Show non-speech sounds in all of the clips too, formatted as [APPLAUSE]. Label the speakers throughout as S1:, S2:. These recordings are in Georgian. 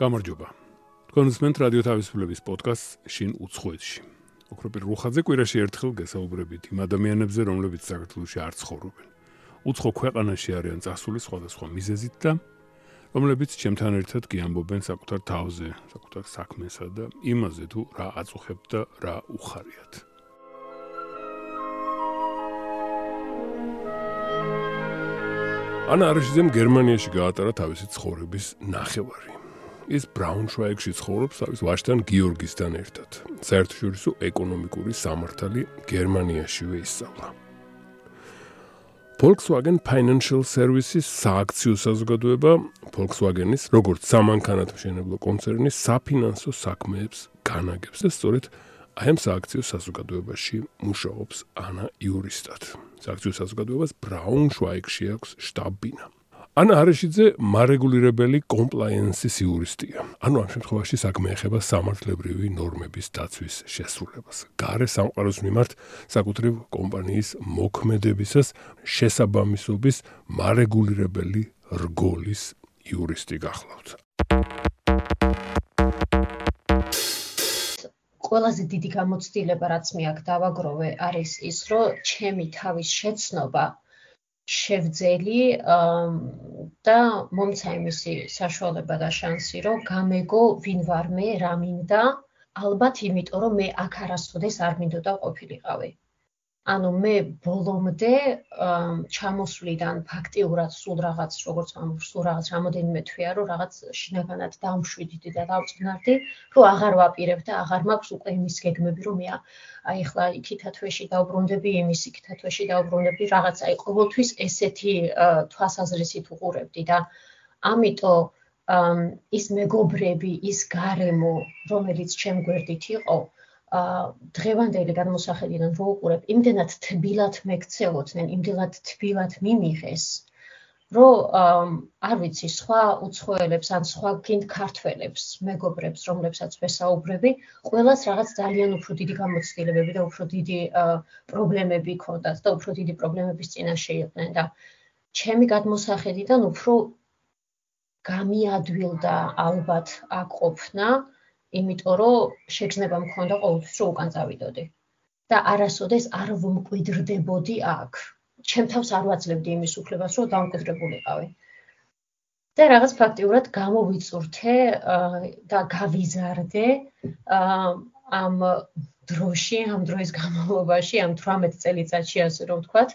S1: გამარჯობა. თქვენ უსმენთ რადიო თავისუფლების პოდკასტ შინ უცხოეთში. ოქროპირ რუხაძე კვირაში ერთხელ გესაუბრებით იმ ადამიანებზე, რომლებიც საქართველოში არ ცხოვრობენ. უცხო ქვეყანაში არიან წასული სხვადასხვა მიზეზით და რომლებიც ჩემთან ერთად გიამბობენ საკუთარ თავზე, საკუთარ საქმესა და იმაზე თუ რა აწუხებთ და რა უხარიათ. ანა არშიძემ გერმანიაში გაატარა თავისი ცხოვრების ნახევარი. ის ბრაუნშვაიგში ცხოვრობს თავის ვაჟთან გიორგისთან ერთად. საერთაშორისო ეკონომიკური სამართალი გერმანიაშივე ისწავლა. Volkswagen Financial Services სააქციო საზოგადოება Volkswagen-ის როგორც სამანქანათმშენებლო კონცერნის საფინანსო საქმეებს განაგებს და სწორედ აი ამ სააქციო საზოგადოებაში მუშაობს ანა იურისტად. სააქციო საზოგადოებას ბრაუნშვაიგში აქვს შტაბ-ბინა. ანა არაშიძე მარეგულირებელი კომპლაიენსის იურისტია. ანუ ამ შემთხვევაში საქმე ეხება სამართლებრივი ნორმების დაცვის შესრულებას. გარე სამყაროს მიმართ საკუთრივ კომპანიის მოქმედებისას შესაბამისობის მარეგულირებელი რგოლის იურისტი გახლავთ.
S2: ყველაზე დიდი გამოცდილება რაც მე აქ დავაგროვე არის ის რომ ჩემი თავის შეცნობა შევძელი და მომცა იმისი საშუალება და შანსი რომ გამეგო ვინ ვარ მე რა მინდა. ალბათ იმიტომ რომ მე აქ არასოდეს არ მინდოდა ყოფილიყავი ანუ მე ბოლომდე ჩამოსვლიდან ფაქტიურად სულ რაღაც როგორც ამ სულ რაღაც რამოდენიმე თვეა რომ რაღაც შინაგანად დამშვიდდი და დავწნარდი რომ აღარ ვაპირებ და აღარ მაქვს უკვე იმის გეგმები რომ მე აი ახლა იქითა თვეში დავბრუნდები იმის იქითა თვეში დავბრუნდები რაღაც აი ყოველთვის ესეთი თვალსაზრისით უყურებდი და ამიტომ ის მეგობრები ის გარემო რომელიც ჩემ გვერდით იყო დღევანდელი გადმოსახედიდან რო უყურებ, იმდენად თბილად მეკცელოდნენ, იმდენად თბილად მიმიღეს, რომ არ ვიცი, სხვა უცხოელებს ან სხვა კინდ ქართველებს, მეგობრებს, რომლებსაც ვესაუბრები, ყველას რაღაც ძალიან უფრო დიდი გამოცდილებები და უფრო დიდი პრობლემები ჰქონდათ და უფრო დიდი პრობლემების წინაშე იყვნენ და ჩემი გადმოსახედიდან უფრო გამიადვილდა ალბათ აკოფნა იმიტომ რომ შეგრძნება მქონდა ყოველთვის რომ უკან წავიდოდი და არასოდეს არ ვმკვიდრდებოდი აქ. ჩემ თავს არ ვაძლევდი იმის უფლებას რომ დამკვიდრებულიყავი. და რაღაც ფაქტიურად გამოვიწურთე და გავიზარდე ამ დროში, ამ დროის განმავლობაში, ამ 18 წელიწადში ასე რომ ვთქვათ,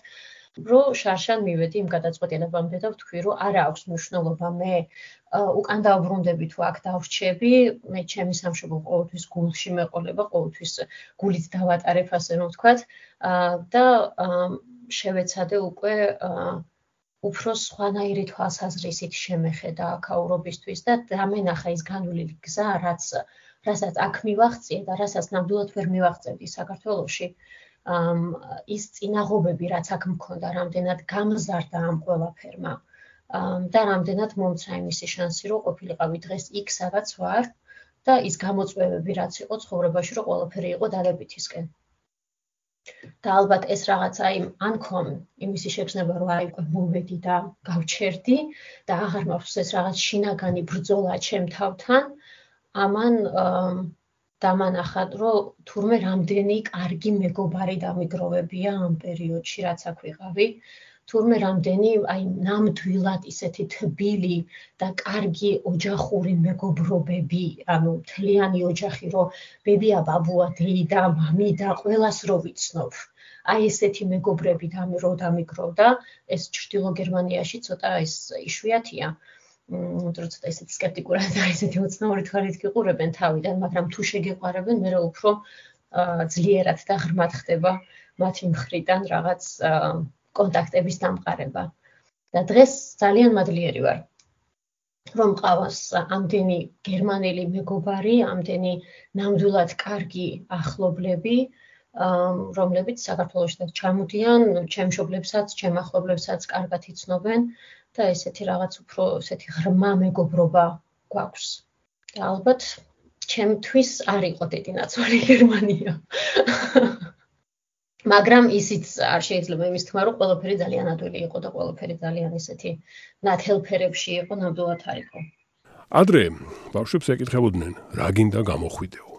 S2: რომ შარშან მივედი იმ გადაწყვეტილებამდე და ვთქვი, რომ არა აქვს მნიშვნელობა მე უკან დავბრუნდები თუ აქ დავრჩები, მე ჩემი სამშობლო ყოველთვის გულში მეყოლება, ყოველთვის გულით დავატარებ ასე რომ ვთქვათ, და შევეცადე უკვე უფრო სხვანაირი თვალსაზრისით შემეხედა აქაურობისთვის და დამენახა ის განვლილი გზა, რაც რასაც აქ მივახციე და რასაც ნამდვილად ვერ მივახცევდი საქართველოში. ამ ის წინაღობები რაც აქ მქონდა, რამდენად გამზარდა ამ ყველაფერმა და რამდენად მომცა იმისი შანსი რომ ყოფილიყავი დღეს იქ სადაც ვარ და ის გამოწვევები რაც იყო ცხოვრებაში რომ ყველაფერი იყო დადებითისკენ. და ალბათ ეს რაღაცა იმ ანკომ იმისი შეგრძნება რომ აი მოვედი და გავჩერდი და აღარ მაქვს ეს რაღაც შინაგანი ბრძოლა ჩემ თავთან ამან დამანახად, რომ თურმე რამდენი კარგი მეგობარი დამიგროვებია ამ პერიოდში, რაც აქ ვიყავი. თურმე რამდენი აი ნამდვილად ისეთი თბილი და კარგი ოჯახური მეგობრობები, ანუ თლიანი ოჯახი, რომ ბებია, ბაბუა, დეიდა, მამიდა, ყველას რო ვიცნობ. აი ესეთი მეგობრები დამირო დამიგროვდა, ეს ჩრდილო გერმანიაში ცოტა ეს იშვიათია. რომ როცა ესეთი скеპტიკურად და ესეთი უცნაური თვალით გიყურებენ თავიდან, მაგრამ თუ შეგეყარებენ, მე უფრო ძლიერად და ღრმად ხდება მათი მხრიდან რაღაც კონტაქტების დამყარება. და დღეს ძალიან მადლიერი ვარ, რომ ყავას ამდენი გერმანელი მეგობარი, ამდენი ნამდვილად კარგი ახლობლები, რომლებიც საქართველოში ჩამოდიან, ჩემ მშობლებსაც, ჩემ ახლობლებსაც კარგად იცნობენ. აა და ესეთი რაღაც უფრო ესეთი ღრმა მეგობრობა გვაქვს. და ალბათ ჩემთვის არ იყო დედინაცვალი გერმანია. [LAUGHS] მაგრამ ისიც არ შეიძლება იმის თქმა, რომ ყველაფერი ძალიან ადვილი იყო და ყველაფერი ძალიან ესეთი ნათელფერებში იყო, ნამდვილად არ იყო.
S1: ადრე ბავშვებს ეკითხებოდნენ, რა გინდა გამოხვიდეო.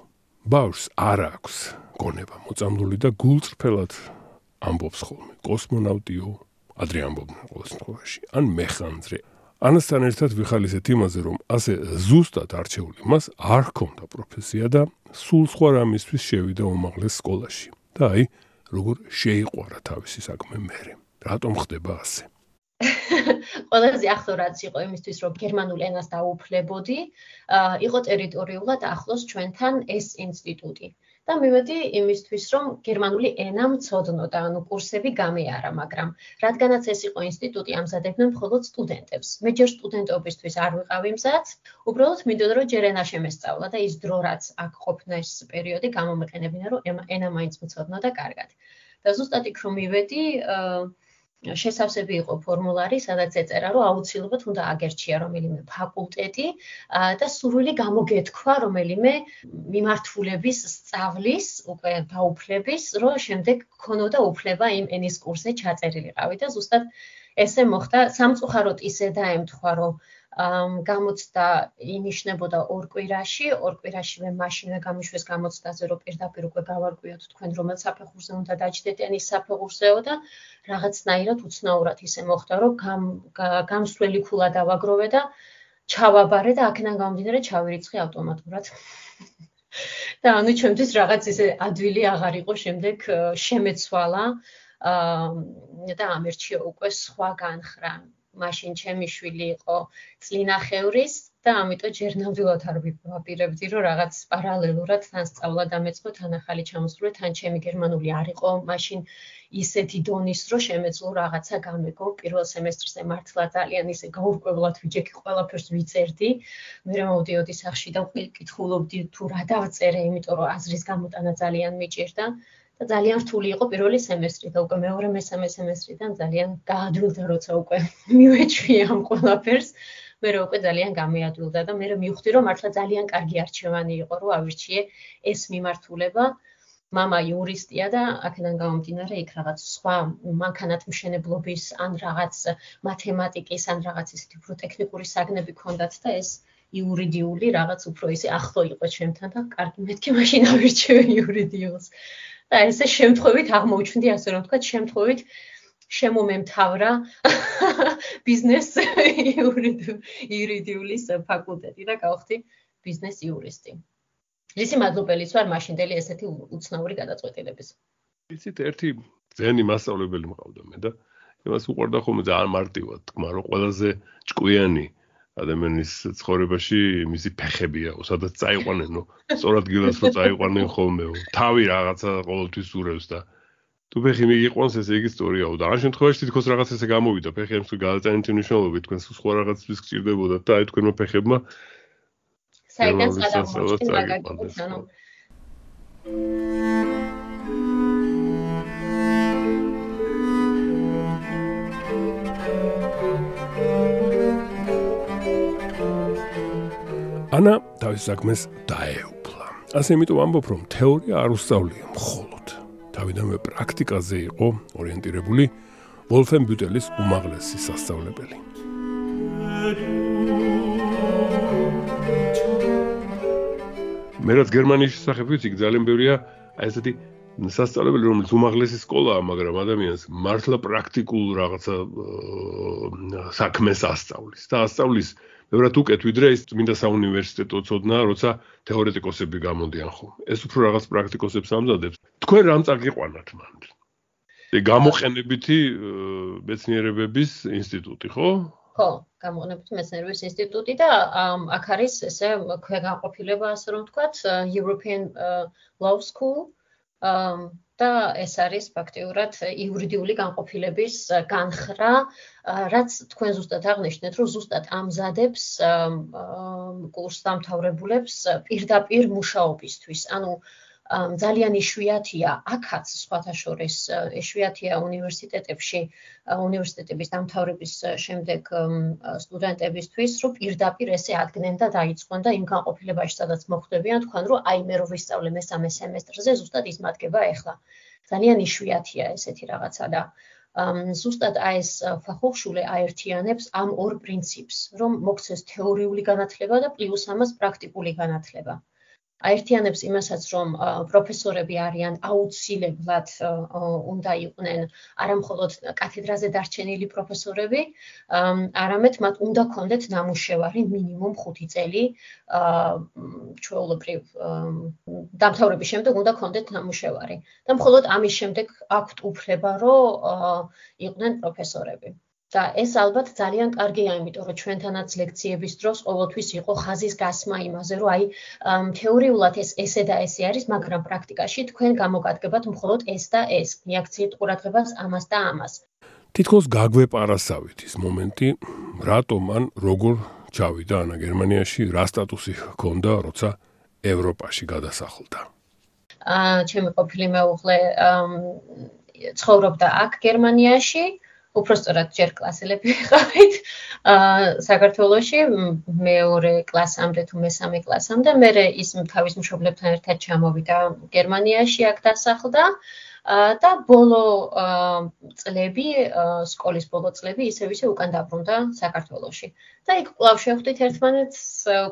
S1: ბავშვს არ აქვს გონება მოწამლული და გულწრფელად ამბობს ხოლმე კოსმონავტიო, ადრე ამბობდნენ ყოველ შემთხვევაში, ან მეხანძრე. ანასთან ერთად ვიხალისეთ იმაზე, რომ ასე ზუსტად არჩეული მას არ ჰქონდა პროფესია და სულ სხვა რამისთვის შევიდა უმაღლეს სკოლაში. და აი, როგორ შეიყვარა თავისი საქმე მერე. რატომ ხდება ასე?
S2: ყველაზე ახლო რაც იყო იმისთვის რომ გერმანულ ენას დაუფლებოდი, იყო ტერიტორიულად ახლოს ჩვენთან ეს ინსტიტუტი. და მივედი იმისთვის, რომ გერმანული ენა მწოდნო და ანუ კურსები გამეარა, მაგრამ რადგანაც ეს იყო ინსტიტუტი, ამზადებდნენ მხოლოდ სტუდენტებს. მე ჯერ სტუდენტობისთვის არ ვიყავი მზად, უბრალოდ მინდოდა რომ ჯერ ენა შემესწავლა და ის დრო რაც აქ ყოფნა ეს პერიოდი გამომეყენებინა, რომ ენა მაინც მწოდნო და კარგად. და ზუსტად იქ რომ მივედი, აა შესავსები იყო ფორმულარი, სადაც ეწერა, რომ აუცილებლად უნდა აგერჩია რომელიმე ფაკულტეტი და სრული გამოგეთქვა რომელიმე მიმართულების სწავლის, უკვე დაუფლების, რომ შემდეგ ქონოდა უფლება იმ ენის კურსზე ჩაწერილიყავი და ზუსტად ესე მოხდა სამწუხაროდ ისე დაემთხვა, რომ გამოცდა ინიშნებოდა ორ კვირაში, ორ კვირაშივე მაშინვე გამიშვეს გამოცდაზე, რომ პირდაპირ უკვე გავარკვიოთ თქვენ რომელ საფეხურზე უნდა დაჯდეთ, ან ის საფეხურზეო და რაღაცნაირად უცნაურად ისე მოხდა, რომ გამსვლელი ქულა დავაგროვე და ჩავაბარე და აქედან გამომდინარე ჩავირიცხე ავტომატურად. [LAUGHS] და ანუ ჩემთვის რაღაც ისე ადვილი აღარ იყო შემდეგ შემეცვალა აა და ამერჩიო უკვე სხვა განხრა. მაშინ ჩემი შვილი იყო წლინახევრის და ამიტომ ჯერ ნამდვილად არ ვაპირებდი რომ რაღაც პარალელურად თან სწავლა დამეწყო თან ახალი ჩამოსული თან ჩემი გერმანული არ იყო მაშინ ისეთი დონის რომ შემეძლო რაღაცა გამეგო. პირველ სემესტრზე მართლა ძალიან ისე გაურკვევლად ვიჯექი ყველაფერს ვიწერდი. მე რომ მოვდიოდი სახში და ვკითხულობდი თუ რა დავწერე იმიტომ რომ აზრის გამოტანა ძალიან მიჭირდა და ძალიან რთული იყო პირველი სემესტრი და უკვე მეორე მესამე სემესტრიდან ძალიან გაადვილდა როცა უკვე მივეჩვია ამ ყველაფერს მე რა უკვე ძალიან გამეადვილდა და მე მივხვდი რომ მართლა ძალიან კარგი არჩევანი იყო რომ ავირჩიე ეს მიმართულება мама юристია და აქედან გამომდინარე იქ რაღაც სხვა მანქანათმშენებლობის ან რაღაც მათემატიკის ან რაღაც ისეთი უფრო ტექნიკური საგნები ქონდათ და ეს იურიდიული რაღაც უფრო ისე ახლო იყო ჩემთან და კარგი მეთქე მაშინ ავირჩევე იურიდიულს. აა და ესე შემთხვევით აღმოჩნდი ასე რომ ვთქვა შემთხვევით შემომემთავრა [LAUGHS] ბიზნეს იურიდიულის ფაკულტეტი და გავხდი ბიზნეს იურისტი. ისი მადლობელიც ვარ მაშინდელი ესეთი უცნაური გადაწყვეტილების.
S1: იცით ერთი ძენი მასწავლებელი მყავდა მე და იმას უყურდა ხოლმე ძალიან მარტივად, თქმა რომ ყველაზე ჭკვიანი ადამიანის ცხოვრებაში მისი ფეხებია, სადაც წაიყვანენო, სწორად გილას რო წაიყვანენ ხოლმეო. თავი რაღაცა ყოველთვის ურევს და თუ ფეხი მიგიყვანს, ესე იგი სწორიაო. და ამ შემთხვევაში თითქოს რაღაც ესე გამოვიდა, ფეხი ამ თუ გადაწანით მნიშვნელობით, თქვენ სხვა რაღაცის გჭირდებოდა და აი თქვენმა ფეხებმა
S2: საიდან გადამოჭრა მაგაკი, ანუ
S1: ანა თავის საქმეს დაეუფლა. ასე იმიტომ ამბობ, რომ თეორია არ უსწავლია მხოლოდ. თავიდანვე პრაქტიკაზე იყო ორიენტირებული ვოლფენ ბუტელის უმაღლესი სასწავლებელი. მე რაც გერმანიის შესახებ ვიცი, ძალიან ბევრია აი ესეთი სასწავლებელი, რომელიც უმაღლესი სკოლაა, მაგრამ ადამიანს მართლა პრაქტიკულ რაღაცა საქმეს ასწავლის და ასწავლის ბევრად უკეთ ვიდრე ის წმინდა საუნივერსიტეტო ცოდნა, როცა თეორეტიკოსები გამოდიან ხო. ეს უფრო რაღაც პრაქტიკოსებს ამზადებს. თქვენ რამ წაგიყვანათ მან? ე გამოყენებითი მეცნიერებების ინსტიტუტი, ხო?
S2: ხო, გამოყენებითი მეცნიერების ინსტიტუტი და აქ არის ესე ქვეგანყოფილება, ასე რომ ვთქვათ, European Law School. და ეს არის ფაქტიურად იურიდიული განყოფილების განხრა, რაც თქვენ ზუსტად აღნიშნეთ, რომ ზუსტად ამზადებს კურს დამთავრებულებს პირდაპირ მუშაობისთვის. ანუ ძალიან იშვიათია აქაც სხვათა შორის იშვიათია უნივერსიტეტებში უნივერსიტეტების დამთავრების შემდეგ სტუდენტებისთვის რომ პირდაპირ ესე ადგენენ და დაიწყონ და იმ განყოფილებაში სადაც მოხვდებიან თქვენ რომ აი მე რო ვისწავლე მესამე სემესტრზე ზუსტად ის მათგება ახლა ძალიან იშვიათია ესეთი რაღაცა და ზუსტად აი ეს ფახოხშულე აერთიანებს ამ ორ პრინციპს, რომ მოქცეს თეორიული განათლება და პლუს ამას პრაქტიკული განათლება. აერთიანებს იმასაც, რომ პროფესორები არიან აუცილებლად უნდა იყვნენ არამხოლოდ კათედრაზე დარჩენილი პროფესორები, არამედ მათ უნდა კონდეთ ნამუშევარი მინიმუმ 5 წელი ჩვეულებრივ დამთავრების შემდეგ უნდა კონდეთ ნამუშევარი. და მხოლოდ ამის შემდეგ აქვთ უფლება, რომ იყვნენ პროფესორები. და ეს ალბათ ძალიან კარგია, იმიტომ რომ ჩვენთანაც ლექციების დროს ყოველთვის იყო ხაზის გასმა იმაზე, რომ აი თეორიულად ეს ესე და ესე არის, მაგრამ პრაქტიკაში თქვენ გამოგადგებათ მხოლოდ ეს და ეს. მიაქციეთ ყურადღებას ამას და ამას.
S1: თითქოს გაგვეპარასავით ის მომენტი, რატომ ან როგორ ჩავიდა ანა გერმანიაში, რა სტატუსი ჰქონდა, როცა ევროპაში გადასახლდა.
S2: აა, ჩემი ყოფილი მეუღლე ცხოვრობდა აქ გერმანიაში. უფრო სწორად ჯერ კლასელები ვიყავით. საქართველოში მეორე კლასამდე თუ მესამე კლასამდე მე ის თავის მშობლებთან ერთად ჩამოვიდა გერმანიაში აქ დასახლდა. და ბოლო წლები სკოლის ბოლო წლები ისევ ისე უკან დაბრუნდა საქართველოში. და იქ კვლავ შევხვდით ერთმანეთს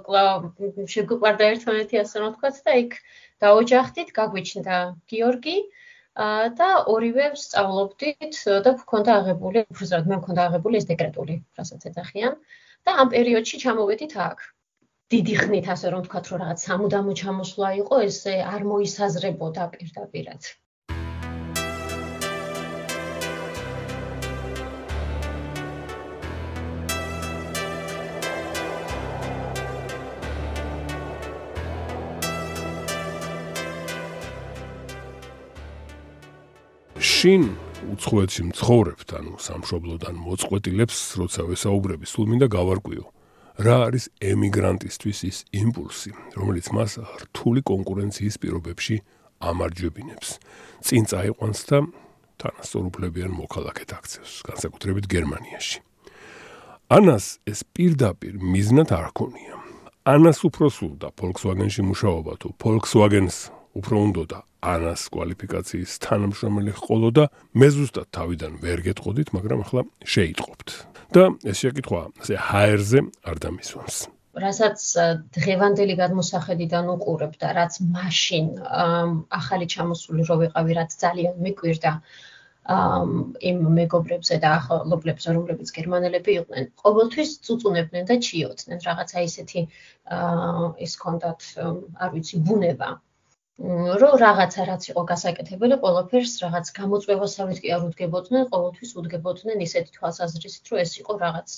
S2: კვლავ შეგვიყვარდა ერთმანეთი ასე რომ ვთქვათ და იქ დაოჯახდით გაგვიჩნდა გიორგი. აა და ორივე სწავლობდით და გქონდა აღებული, უბრალოდ მე მქონდა აღებული ეს დეკრეტული, რასაც ეძახიან და ამ პერიოდში ჩამოვედით აქ. დიდი ხნით ასე რომ ვთქვათ, რომ რაღაც სამუდამო ჩამოსვლა იყო, ეს არ მოისაზრებოდა პირდაპირად.
S1: შინ უცხოეთში მცხოვრებთ, ანუ სამშობლოდან მოწყვეტილებს, როცა ვესაუბრები, სულ მინდა გავარკვიო. რა არის ემიგრანტისთვის ის იმპულსი, რომელიც მას რთული კონკურენციის პირობებში ამარჯვებინებს? წინ წაიყვანს და თანასწორუფლებიან მოქალაქეთ აქცევს, განსაკუთრებით გერმანიაში. ანას ეს პირდაპირ მიზნად არ ქონია. ანას უფრო სულდა Volkswagen-ში მუშაობა თუ Volkswagen-ს უფრო უნდა და ანას კვალიფიკაციის თანამშრომელი ყოლო და მე ზუსტად თავიდან ვერ გეტყოდით, მაგრამ ახლა შეიტყობთ. და ეს შეკითხვა ასე ჰაერზე არ დამისვამს.
S2: რასაც დღევანდელი გადმოსახედიდან უყურებ და რაც მაშინ ახალი ჩამოსული რო ვიყავი, რაც ძალიან მიკვირდა იმ მეგობრებზე და ახლობლებზე, რომლებიც გერმანელები იყვნენ, ყოველთვის წუწუნებდნენ და ჩიოდნენ რაღაცა ისეთი ის კონდათ, არ ვიცი, ბუნება. რომ რაღაცა რაც იყო გასაკეთებელი, ყველაფერს რაღაც გამოწვევასავით კი არ უდგებოდნენ, ყოველთვის უდგებოდნენ ისეთი თვალსაზრისით, რომ ეს იყო რაღაც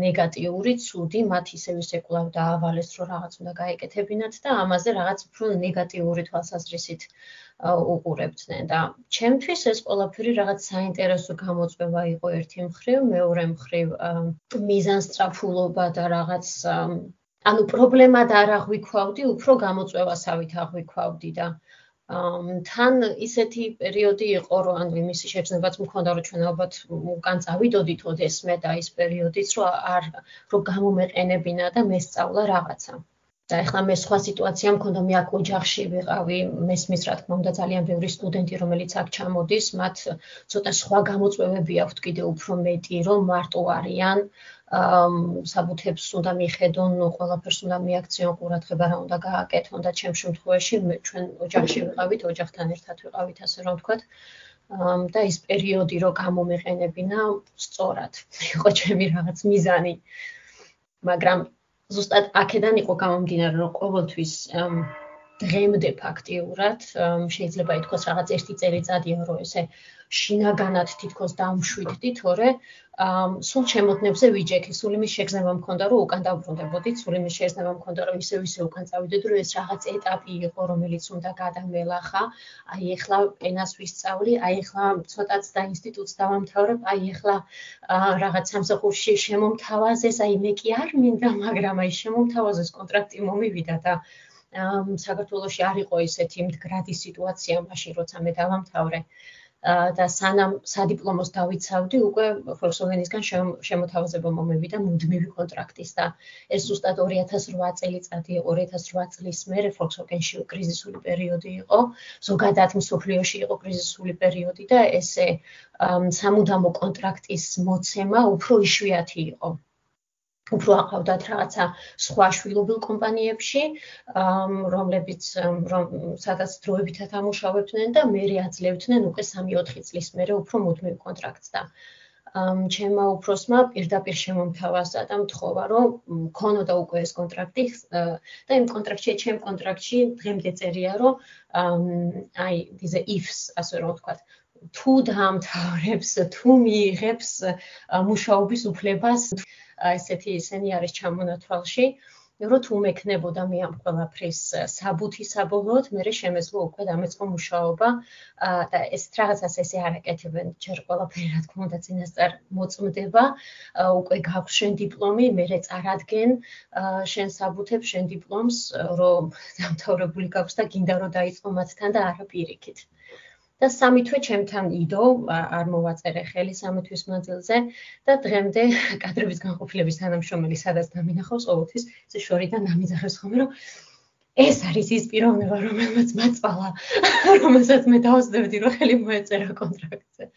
S2: ნეგატიური, ცუდი, მათ ისევ ისე კლავ დაავალეს, რომ რაღაც უნდა გაეკეთებინათ და ამაზე რაღაც უფრო ნეგატიური თვალსაზრისით უყურებდნენ და ჩემთვის ეს ყველაფერი რაღაც საინტერესო გამოწვევა იყო ერთი მხრივ, მეორე მხრივ მიზანსტრაფულობა და რაღაც ანუ პრობლემად არ აღვიქვავდი, უფრო გამოწვევასავით აღვიქვავდი და თან ისეთი პერიოდი იყო, რომ ანუ იმისი შეგრძნებაც მქონდა, რომ ჩვენ ალბათ უკან წავიდოდით ოდესმე და ის პერიოდიც, რომ არ რომ გამომეყენებინა და მესწავლა რაღაცა. და ეხლა მე სხვა სიტუაცია მქონდა, მე აქ ოჯახში ვიყავი, მესმის რა თქმა უნდა ძალიან ბევრი სტუდენტი, რომელიც აქ ჩამოდის, მათ ცოტა სხვა გამოწვევები აქვთ კიდე უფრო მეტი, რომ მარტო არიან, საბუთებს უნდა მიხედონ, ყველაფერს უნდა მიაქციონ ყურადღება, რა უნდა გააკეთონ და ჩემ შემთხვევაში ჩვენ ოჯახში ვიყავით, ოჯახთან ერთად ვიყავით, ასე რომ ვთქვათ. და ის პერიოდი რო გამომეყენებინა, სწორად [LAUGHS] იყო ჩემი რაღაც მიზანი. მაგრამ ზუსტად აქედან იყო გამომდინარე, რომ ყოველთვის დღემდე ფაქტიურად შეიძლება ითქვას რაღაც ერთი წელიწადია, რომ ესე შინაგანად თითქოს დამშვიდდი, თორე სულ ჩემოდნებზე ვიჯექი, სულ იმის შეგრძნება მქონდა, რომ უკან დაბრუნდებოდი, სულ იმის შეგრძნება მქონდა, რომ ისევ ისე უკან წავიდოდი, რომ ეს რაღაც ეტაპი იყო, რომელიც უნდა გადამელახა. აი ეხლა ენას ვისწავლი, აი ეხლა ცოტაც და ინსტიტუტს დავამთავრებ, აი ეხლა რაღაც სამსახურში შემომთავაზეს, აი მე კი არ მინდა, მაგრამ აი შემომთავაზეს კონტრაქტი მომივიდა და საქართველოში არ იყო ისეთი მდგრადი სიტუაცია მაშინ, როცა მე დავამთავრე. და სანამ სადიპლომოს დავიცავდი, უკვე Volkswagen-ისგან შემოთავაზება მომევიდა მუდმივი კონტრაქტის და ეს ზუსტად 2008 წელიწადი, 2008 წლის მერე Volkswagen-ში კრიზისული პერიოდი იყო, ზოგადად მსოფლიოში იყო კრიზისული პერიოდი და ესე სამუდამო კონტრაქტის მოცემა უფრო იშვიათი იყო. უფრო აყავდათ რაღაცა სხვა შვილობილ კომპანიებში, რომლებიც რომ სადაც დროებითაც ამუშავებდნენ და მერე აძლევდნენ უკვე 3-4 წლის მერე უფრო მუდმივ კონტრაქტს და ამ ჩემმა უფროსმა პირდაპირ შემომთავაზა და მთხოვა რომ მქონოდა უკვე ეს კონტრაქტი და იმ კონტრაქტში ჩემ კონტრაქტში დღემდე წერია რომ აი diese ifs ასე რომ ვთქვათ თუ დაამთავრებს თუ მიიღებს მუშაობის უფლებას ესეთი ისენი არის ჩამონათვალში, რომ თუ მექნებოდა მე ამ ყველაფრის საბუთი საბოლოოდ, მე შემეძლო უკვე დამეწყო მუშაობა და ეს რაღაცას ესე არაკეთებენ, ჯერ ყველაფერი რა თქმა უნდა წინასწარ მოწმდება, უკვე გაქვს შენ დიპლომი, მე წარადგენ შენ საბუთებს, შენ დიპლომს, რომ დამთავრებული გაქვს და გინდა რომ დაიწყო მათთან და არა პირიქით. და სამი თვე ჩემთან იდო, არ მოვაწერე ხელი სამი თვის მანძილზე და დღემდე [LAUGHS] კადრების განყოფილების თანამშრომელი სადაც დამინახავს ყოველთვის ეს შორიდან ამიძახებს ხოლმე რომ ეს არის ის პიროვნება რომელმაც მაწვალა [LAUGHS] რომელსაც მე დავსდებდი რომ ხელი მოეწერა კონტრაქტზე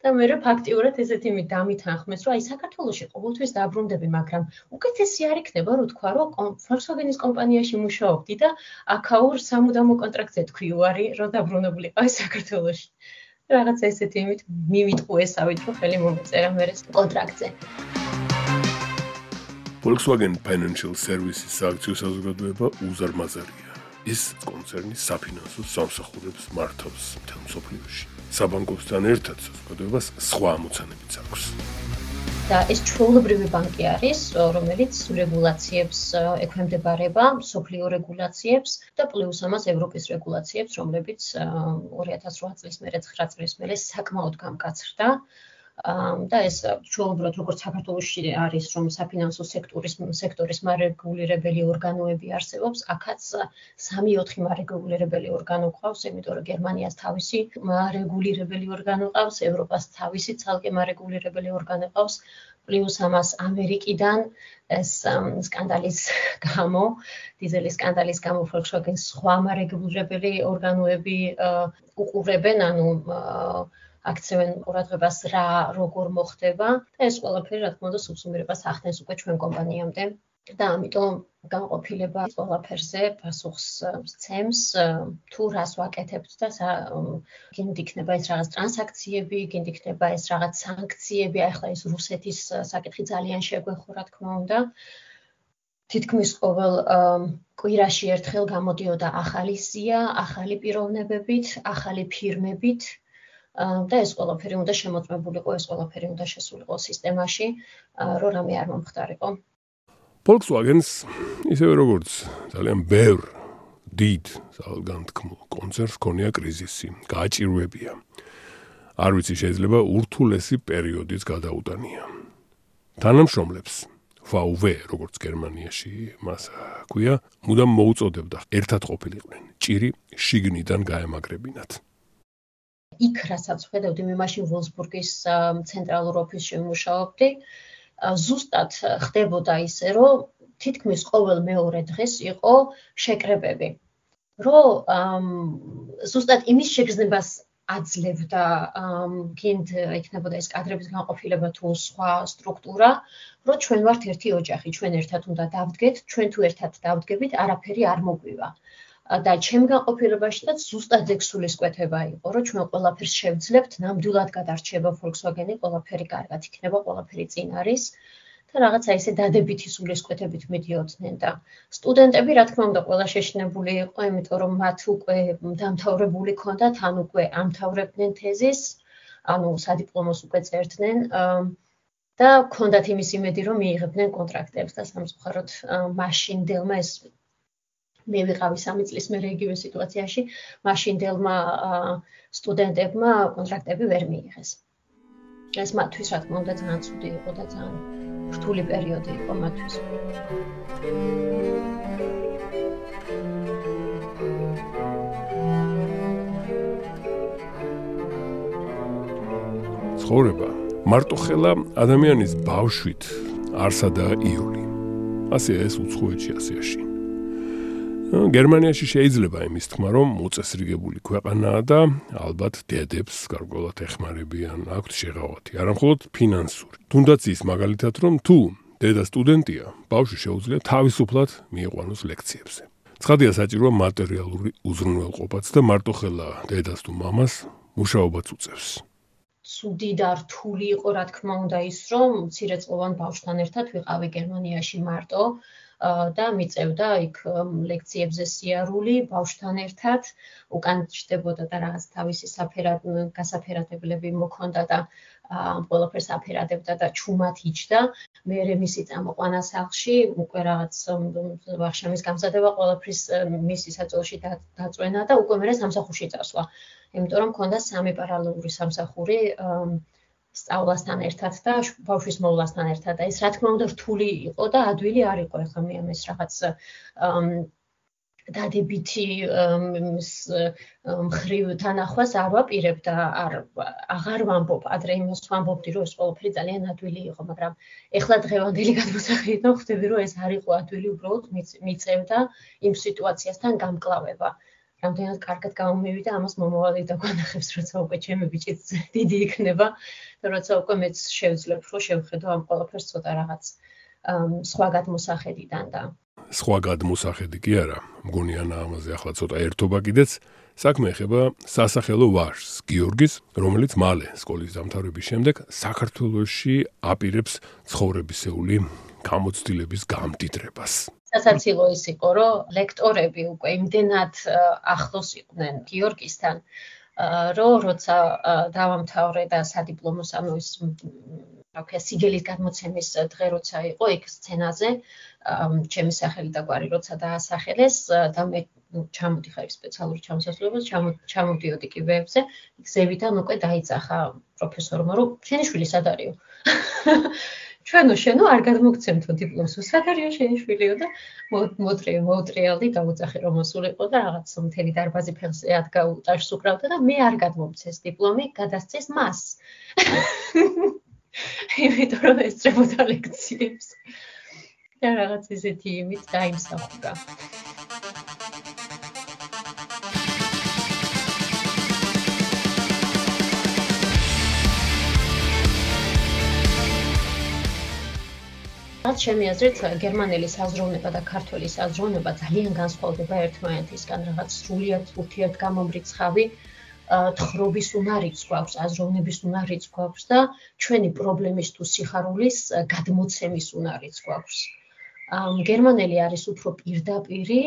S2: და მე რა ფაქტიურად ესეთი მე დამითანხმეს, რომ აი საქართველოსში ყოველთვის დაბრუნდები, მაგრამ უკეთესი არ იქნება, რომ თქვა, რომ Volkswagen-ის კომპანიაში მუშაობდი და აქაურ სამუდამო კონტრაქტზე თქვი უარი, რომ დაბრუნებულიყავი საქართველოსში. რაღაცა ესეთი იმით მივიტყუესავით, რომ ხელი მომეწერა მე ეს კონტრაქტზე.
S1: Volkswagen Financial Services სააქციო საზოგადოება უზარმაზარია. ის კონცერნის საფინანსო სამსახურებს მართავს მთელ მსოფლიოში. საბანკოსთან ერთად საზოგადოებას სხვა ამოცანებიც აქვს.
S2: და ეს ჩვეულებრივი ბანკი არის, რომელიც რეგულაციებს ექვემდებარება, სოფლიო რეგულაციებს და პლუს ამას ევროპის რეგულაციებს, რომლებიც 2008 წლის მერე 9 წლის მერე საკმაოდ გამკაცრდა. და ეს ჩვეულებრივად როგორც საქართველოსში არის რომ საფინანსო სექტორის სექტორის მარეგულირებელი ორგანოები არსებობს, აქაც 3-4 მარეგულირებელი ორგანო ყავს, იმიტომ რომ გერმანიას თავისი მარეგულირებელი ორგანო ყავს, ევროპას თავისი ცალკე მარეგულირებელი ორგანო ყავს, პლუს ამას ამერიკიდან ეს სკანდალის გამო, დიზელის სკანდალის გამო Volkswagen სხვა მარეგულირებელი ორგანოები უყურებენ, ანუ აქცევენ ყურადღებას რა როგორ მოხდება. და ეს ყველაფერი რა თქმა უნდა სუბსუმირებას ახდენს უკვე ჩვენ კომპანიამდე. და ამიტომ განყოფილება ყველაფერზე პასუხს სცემს თუ რას ვაკეთებთ და გინდ იქნება ეს რაღაც ტრანზაქციები, გინდ იქნება ეს რაღაც სანქციები, ახლა ეს რუსეთის საკითხი ძალიან შეგვეხო რა თქმა უნდა. თითქმის ყოველ კვირაში ერთხელ გამოდიოდა ახალი სია, ახალი პიროვნებებით, ახალი ფირმებით, და ეს ყველაფერი უნდა შემოწმებულიყო, ეს ყველაფერი უნდა შესულიყო სისტემაში, რომ რამე არ მომხდარიყო.
S1: Volkswagen-ს ისევე როგორც ძალიან ბევრ დიდ ძალგანთქმულ კონცერტს ქონია კრიზისი, გააჭირვებია. არ ვიცი შეიძლება ურთულესი პერიოდიც გადაუტანია. თანამშრომლებს VW, როგორც გერმანიაში მას ქვია, მუდამ მოუწოდებდა ერთად ყოფილიყვნენ, ჭირი შიგნიდან გაემაგრებინათ.
S2: იქ რასაც ხედავდი მე მაშინ ვოლსბურგის ცენტრალურ ოფისში ვმუშაობდი ზუსტად ხდებოდა ისე რომ თითქმის ყოველ მეორე დღეს იყო შეკრებები რომ ზუსტად იმის შეგრძნებას აძლევდა გინდ იქნებოდა ეს კადრების განყოფილება თუ სხვა სტრუქტურა რომ ჩვენ ვართ ერთი ოჯახი ჩვენ ერთად უნდა დავდგეთ ჩვენ თუ ერთად დავდგებით არაფერი არ მოგვივა და ჩემგან ყოფილებაშიც ზუსტად ეგ სულისკვეთება იყო, რომ ჩვენ ყველაფერს შევძლებთ, ნამდვილად გადარჩება Volkswagen-ი, ყველაფერი კარგად იქნება, ყველაფერი წინ არის და რაღაცა ისე დადებითი სულისკვეთებით მიდიოდნენ და სტუდენტები, რა თქმა უნდა, ყველა შეშინებული იყო, იმიტომ რომ მათ უკვე დამთავრებული ქონდათ, ან უკვე ამთავრებდნენ თეზის, ანუ სადიპლომოს უკვე წერდნენ და ქონდათ იმის იმედი, რომ მიიღებდნენ კონტრაქტებს და სამწუხაროდ მაშინდელმა ეს მე ვიყავი 3 წლის მერე იგივე სიტუაციაში, მაშინ დელმა სტუდენტებმა კონტრაქტები ვერ მიიღეს. ეს მათთვის რა თქმა უნდა ძალიან ცუდი იყო და ძალიან რთული პერიოდი იყო მათთვის.
S1: ცხოვრება მარტო ხელა ადამიანის ბავშვით არსადა იული. ასე ეს უცხოეთში ასიაში. გერმანიაში შეიძლება იმის თქმა, რომ მოწესრიგებული ქვეყანაა და ალბათ დედებს გარკვეულად ეხმარებიან, აქვთ შეღავათი, არამხოლოდ ფინანსური. თუნდაც ის მაგალითად, რომ თუ დედა სტუდენტია, ბავშვი შეუძლია თავისუფლად მიიყვანოს ლექციებზე. ცხადია საჭიროა მატერიალური უზრუნველყოფაც და მარტო ხელა დედას თუ მამას მუშაობაც უწევს.
S2: ცუდი და რთული იყო რა თქმა უნდა ის, რომ მცირეწლოვან ბავშვთან ერთად ვიყავი გერმანიაში მარტო. და მიწევდა იქ ლექციებზე სიარული ბავშვთან ერთად. უკან ჩდებოდა და რაღაც თავისი საფერად გასაფერადებლები მოქონდა და ამ ყველაფერს აფერადებდა და ჩუმად იჯდა. მე მისი წამოყვანა სახლში უკვე რაღაც ვახშამის გამზადება ყველაფრის მისი საწოლში დაწვენა და უკვე მე სამსახურში წასვლა. იმიტომ რომ მქონდა სამი პარალელური სამსახური სწავლასთან ერთად და ბავშვის მოვლასთან ერთად და ეს რა თქმა უნდა რთული იყო და ადვილი არ იყო ახლა მე ამის რაღაც დადებითი მხრივ თანახვას არ ვაპირებ და არ აღარ ვამბობ ადრე იმას ვამბობდი რომ ეს ყველაფერი ძალიან ადვილი იყო მაგრამ ეხლა დღევანდელი გადმოსახედიდან ხვდები რომ ეს არ იყო ადვილი უბრალოდ მიწევდა იმ სიტუაციასთან გამკლავება რამდენად კარგად გამომივიდა ამას მომავალი და განახებს როცა უკვე ჩემი ბიჭიც [LAUGHS] დიდი იქნება და როცა უკვე მეც შევძლებ რომ შევხედო ამ ყველაფერს ცოტა რაღაც სხვა გადმოსახედიდან და.
S1: სხვა გადმოსახედი კი არა. მგონიან ამაზე ახლა ცოტა ერთობა კიდეც. საქმე ეხება სასახელო ვარს გიორგის რომელიც მალე სკოლის დამთავრების შემდეგ საქართველოსში აპირებს ცხოვრებისეული გამოცდილების გამდიდრებას
S2: სასაცილო ის იყო, რომ ლექტორები უკვე იმდენად ახლოს იყვნენ გიორგისთან, რომ როცა დავამთავრე და სადიპლომოს ანუ ის რა ქვია სიგელის გადმოცემის დღე როცა იყო იქ სცენაზე ჩემი სახელი და გვარი როცა დაასახელეს და მე ჩამოდიხარ სპეციალური ჩამოსასვლელობას ჩამოდიოდი კიბეებზე ზევიდან უკვე დაიძახა პროფესორმა რომ შენი შვილი სად არისო [LAUGHS] ჩვენო შენო არ გადმოგცემთო დიპლომს. უსახარიო შენი შვილიო და მოტრე მოტრეალდი დაუძახე რომ მოსულიყო და რაღაც მთელი დარბაზი ფეხზე ადგა უტაშს უკრავდა და მე არ გადმომცეს დიპლომი გადასცეს მას. [LAUGHS] იმიტომ რომ ესწრებოდა ლექციებს. და რაღაც ისეთი იმით დაიმსახურა რაც ჩემი აზრით გერმანელი საზროვნება და ქართველი საზროვნება ძალიან განსხვავდება ერთმანეთისგან რაღაც სრულიად ურთიერთგამომრიცხავი თხრობის უნარიც გვაქვს, აზროვნების უნარიც გვაქვს და ჩვენი პრობლემის თუ სიხარულის გადმოცემის უნარიც გვაქვს. გერმანელი არის უფრო პირდაპირი,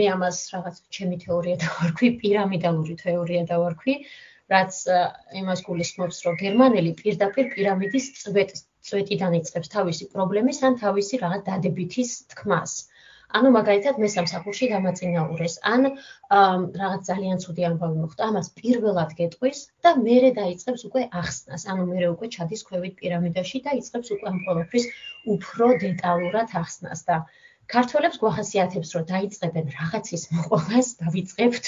S2: მე ამას რაღაც ჩემი თეორია დავარქვი, პირამიდალური თეორია დავარქვი, რაც იმას გულისხმობს, რომ გერმანელი პირდაპირ პირამიდის წვეტს წვეტიდან იწყებს თავისი პრობლემის ან თავისი რაღაც დადებითის თქმას. ანუ მაგალითად მე სამსახურში დამაწინაურეს ან რაღაც ძალიან ცუდი ამბავი მოხდა, ამას პირველად გეტყვის და მეરે დაიწყებს უკვე ახსნას. ანუ მეરે უკვე ჩადის ქვევით პირამიდაში და იწყებს უკვე ამ ყოველფრის უფრო დეტალურად ახსნას და ქართველებს გვახასიათებს, რომ დაიწყებენ რაღაცის მოყვას, დავიწყებთ,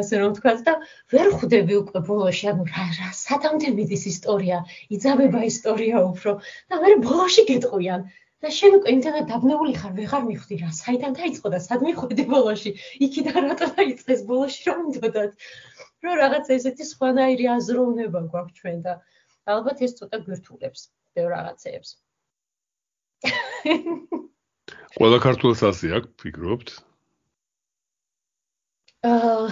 S2: ასე რომ თქვა და ვერ ხვდები უკვე ბოლოში, ანუ რა რა სათამდე მიდის ისტორია, იძაბება ისტორია უფრო და მე ბოლოში გეტყვიან და შენ უკვე იმდენად დაბნეული ხარ, ვეღარ მიხვდი რა, საიდან დაიწყო და სად მიხვედი ბოლოში? იქიდან რატო დაიწყეს ბოლოში რომ მდოდათ? რომ რაღაც ესეთი სხვანაირი აზროვნება გვაქვს ჩვენ და ალბათ ეს ცოტა გვირთულებს ბევრ რაღაცეებს. [LAUGHS]
S1: ყველა ქართულს ასე აქვს, ფიქრობთ?
S2: აა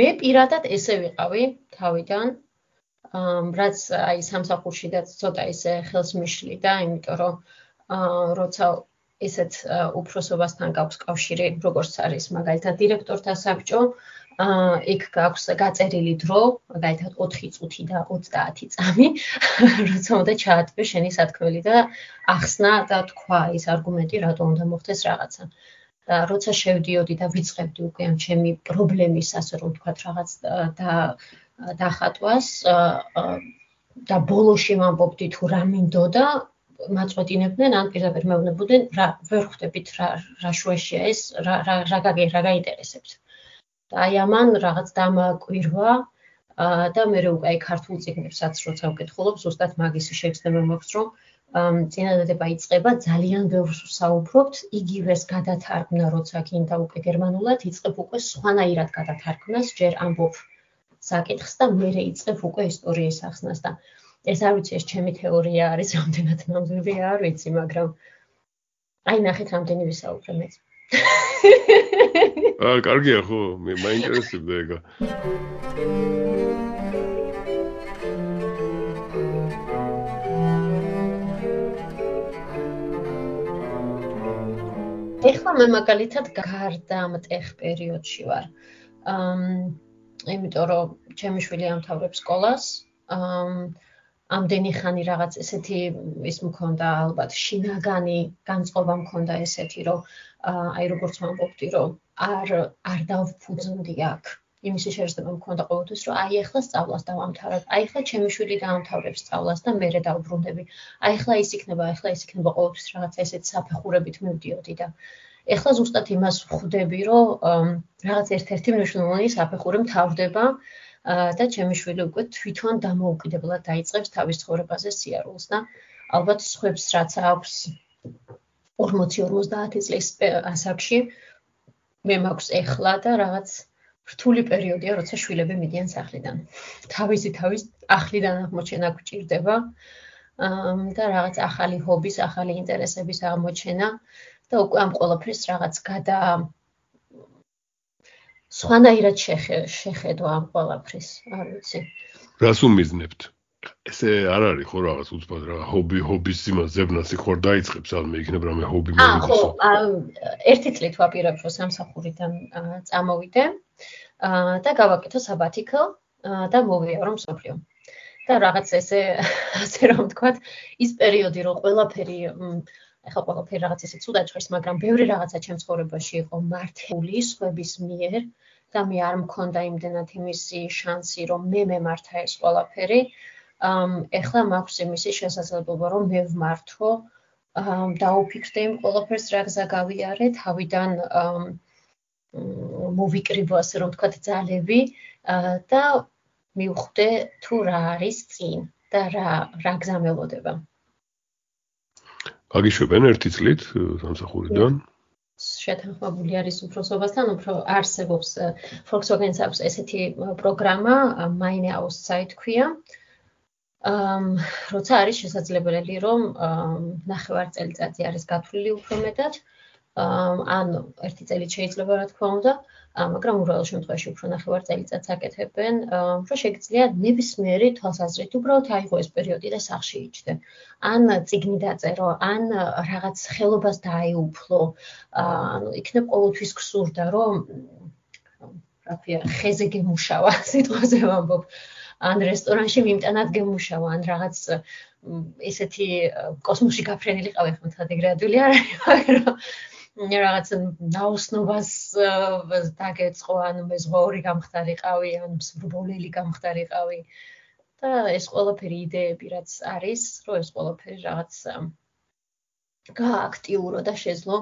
S2: მე პირადად ესე ვიყავი თავიდან. აა რაც აი სამსახურში და ცოტა ისე ხელს მიშლი და იმიტომ რომ აა როცა ესეთ უფროსობასთან გაქვს კავშირი, როგორც არის მაგალითად დირექტორთა საბჭო, აა იქ გაქვს გაწერილი დრო, მაგალითად 4 წუთი და 30 წამი, [LAUGHS] როცა უნდა ჩაატვე შენი სათქმელი და ახსნა და თქვა ის არგუმენტი, რატო უნდა მოხდეს რაღაცა. და როცა შევდიოდი და ვიწყებდი უკვე ამ ჩემი პრობლემის, ასე რომ ვთქვა, რაღაც და დახატვას და ბოლოში ვამბობდი თუ რა მინდოდა მაწყვეტინებდნენ ან პირდაპირ მეუბნებოდნენ რა ვერ ხვდებით რა რა შუაშია ეს რა რა რა გაინტერესებს და აი ამან რაღაც დამაკვირვა და მე უკვე აი ქართულ წიგნებსაც როცა ვკითხულობ, ზუსტად მაგისი შეგრძნება მაქვს, რომ წინადადება იწება ძალიან ბევრს საუბრობთ, იგივეს გადათარგმნა, როცა გინდა უკვე გერმანულად, იწებ უკვე სხვანაირად გადათარგმნას, ჯერ ამბობ საკითხს და მე რეიწებ უკვე ისტორიის ახსნას და ეს არ ვიცი, ეს ჩემი თეორია არის, რამდენად ნამდვილი არ ვიცი, მაგრამ აი ნახეთ რამდენი ვისაუბრე მეც.
S1: აა, კარგია ხო? მე მაინტერესებდა ეგა.
S2: ეხლა მე მაგალითად გარდა მტეხ პერიოდში ვარ. აა იმიტომ რომ ჩემი შვილი ამთავრებს სკოლას, აა ამდენი ხანი რაღაც ესეთი ის მქონდა ალბათ შინაგანი განწყობა მქონდა ესეთი რომ აი როგორც ვამბობდი რომ არ არ დავფუძნდი აქ იმის შეიძლება მქონდა ყოველთვის რომ აი ახლა სწავლას დავამთავრებ. აი ახლა ჩემი შვილი დაამთავრებს სწავლას და მე დავბრუნდები. აი ახლა ის იქნება, ახლა ის იქნება ყოველთვის რაღაცა ესეთ საფეხურებით მივდიოდი და ახლა ზუსტად იმას ხვდები, რომ რაღაც ერთ-ერთი მნიშვნელოვანი საფეხური მთავრდება და ჩემი შვილი უკვე თვითონ დამოუკიდებლად დაიწყებს თავის ცხოვრებაზე სიარულს და ალბათ სხვებს რაც აქვს 40-50 წლის ასაკში მე მაქვს ეხლა და რაღაც რთული პერიოდია, როცა შვილები მიდიან სახლიდან. თავისი თავის ახლიდან აღმოჩენა გვჭირდება. და რაღაც ახალი ჰობის, ახალი ინტერესების აღმოჩენა და უკვე ამ ყოლაფრის რაღაც გადა სხვანაირად შეხედვა ამ ყოლაფრის, არ ვიცი.
S1: რას უმიზნებთ? ესე არ არის ხო რაღაც უცბად რა ჰობი ჰობის იმას ზებნას იქ ხარ დაიწყებს ალმე იქნება რამე ჰობი
S2: მომდის. აა ხო, ერთი წლით ვაპირებ რომ სამსახურიდან წამოვიდე და გავაკეთო sabbatical და მოვიარო მსოფლიო. და რაღაც ესე ასე რომ ვთქვათ, ის პერიოდი რომ ყველაფერი ახლა ყველაფერი რაღაც ესე ცუდად ჟღერს, მაგრამ ბევრი რაღაცა ჩემ ცხოვრებაში იყო მართული სხვების მიერ. და მე არ მქონდა იმდენად იმისი შანსი, რომ მე მემართა ეს ყველაფერი. აა ეხლა მაქვს იმისი შესაძლებლობა რომ მე ვმართო ამ დაუფიქრდე იმ ყველაფერს რა გზა გავიარე თავიდან მოვიკრიბო ასე რომ ვთქვათ ძალები და მივხვდე თუ რა არის წინ და რა რა გზამელოდება.
S1: გაგიშვებენ ერთი წლით სამსახურიდან?
S2: შეთანხმებული არის უფროსობასთან, უფრო არსებობს Volkswagen-ს აქვს ესეთი პროგრამა, Mine Outside ქვია. ამ როცა არის შესაძლებელი რომ ნახევარ წელიწადზე არის გათვლილი უფრო მეტად ან ერთი წელი შეიძლება რა თქმა უნდა მაგრამ უბრალოდ შემთხვევაში უფრო ნახევარ წელიწადს აკეთებენ რომ შეგიძლია ნებისმიერი თვალსაზრით უბრალოდ აიღო ეს პერიოდი და სახში იჯდე ან ციგნი დაწერო ან რაღაც ხელობას დააიუფლო ანუ იქნებ ყოველთვის გსურდა რომ რა ქვია ხეზე გემუშავა [LAUGHS] სიტყვაზე ვამბობ ან რესტორანში მიმტანად გემუშავა, ან რაღაც ესეთი კოსმოსში გაფრენილი ყავი ხომ თან ეგრეადული არ არის, მაგრამ რაღაც ნაოსნობას დაგეწყო, ან მეზღვაური გამხდარიყავი, ან მსურბოლელი გამხდარიყავი. და ეს ყველაფერი იდეები რაც არის, რომ ეს ყველაფერი რაღაც გაააქტიურო და შეძლო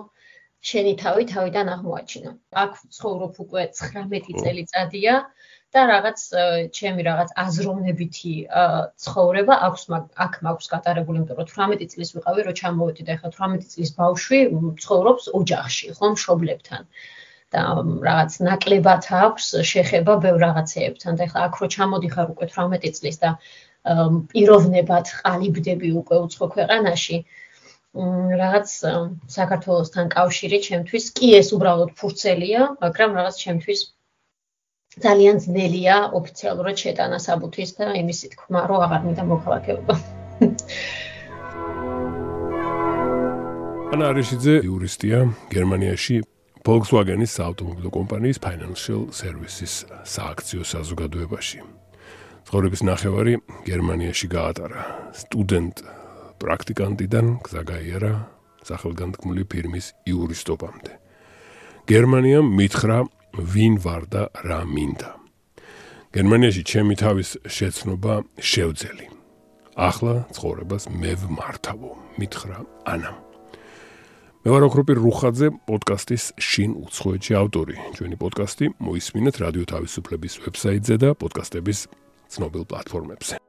S2: შენი თავი თავიდან აღმოაჩინო. აქ ცხოვრობ უკვე 19 წელიწადია. და რაღაც ჩემი რაღაც აზროვნებითი ცხოვრება აქვს აქ მაქვს გატარებული იმიტომ რომ 18 წლის ვიყავი რომ ჩამოვედი და ეხლა 18 წლის ბავშვი ცხოვრობს ოჯახში ხო მშობლებთან და რაღაც ნაკლებად აქვს შეხება ბევრ რაღაცეებთან და ეხლა აქ რო ჩამოდიხარ უკვე 18 წლის და პიროვნებად ყალიბდები უკვე უცხო ქვეყანაში რაღაც საქართველოსთან კავშირი ჩემთვის კი ეს უბრალოდ ფურცელია მაგრამ რაღაც ჩემთვის ძალიან ძნელია ოფიციალურად შეტანა საბუთის და იმისი თქმა, რომ აღარ მინდა მოქალაქეობა.
S1: ანა არიშიძე იურისტია გერმანიაში Volkswagen-ის საავტომობილო კომპანიის Financial Services სააქციო საზოგადოებაში. ცხოვრების ნახევარი გერმანიაში გაატარა. სტუდენტ პრაქტიკანტიდან გზა გაიარა სახელგანთქმული ფირმის იურისტობამდე. გერმანიამ მითხრა ვინ ვარ და რა მინდა. გერმანიაში ჩემი თავის შეცნობა შევძელი. ახლა ცხოვრებას მე ვმართავო, მითხრა ანა. მე ვარ ოქროპი რუხაძე, პოდკასტის შინ უცხოეთში ავტორი. ჩვენი პოდკასტი მოისმინეთ რადიო თავისუფლების ვებსაიტზე და პოდკასტების ცნობილ პლატფორმებზე.